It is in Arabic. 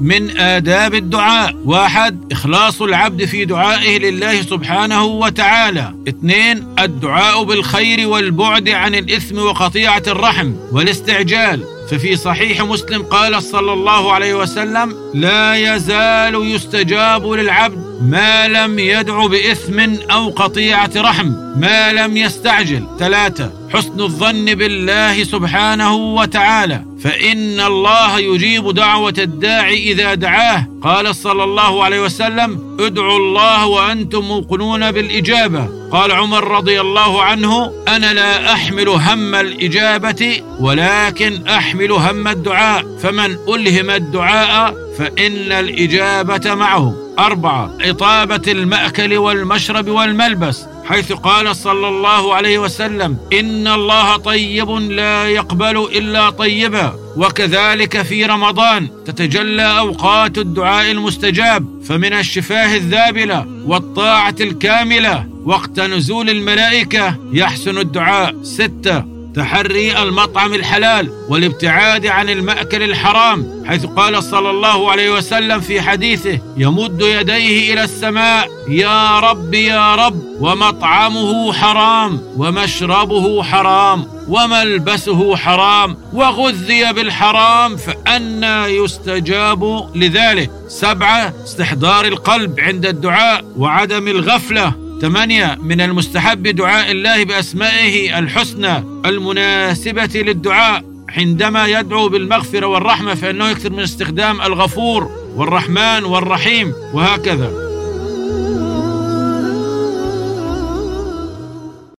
من آداب الدعاء. واحد إخلاص العبد في دعائه لله سبحانه وتعالى. اثنين الدعاء بالخير والبعد عن الإثم وقطيعة الرحم والاستعجال. ففي صحيح مسلم قال صلى الله عليه وسلم لا يزال يستجاب للعبد ما لم يدع بإثم أو قطيعة رحم ما لم يستعجل. ثلاثة حسن الظن بالله سبحانه وتعالى. فإن الله يجيب دعوة الداعي إذا دعاه. قال صلى الله عليه وسلم ادعوا الله وأنتم موقنون بالإجابة. قال عمر رضي الله عنه أنا لا أحمل هم الإجابة ولكن أحمل هم الدعاء. فمن ألهم الدعاء فإن الإجابة معه أربعة إطابة المأكل والمشرب والملبس حيث قال صلى الله عليه وسلم إن الله طيب لا يقبل إلا طيبا. وكذلك في رمضان تتجلى أوقات الدعاء المستجاب فمن الشفاه الذابلة والطاعة الكاملة. وقت نزول الملائكة يحسن الدعاء. ستة تحري المطعم الحلال والابتعاد عن المأكل الحرام حيث قال صلى الله عليه وسلم في حديثه يمد يديه إلى السماء يا رب يا رب ومطعمه حرام ومشربه حرام وملبسه حرام وغذي بالحرام فأنا يستجاب لذلك. سبعة استحضار القلب عند الدعاء وعدم الغفلة. ثمانية من المستحب دعاء الله بأسمائه الحسنى المناسبة للدعاء. عندما يدعو بالمغفرة والرحمة فإنه يكثر من استخدام الغفور والرحمن والرحيم وهكذا.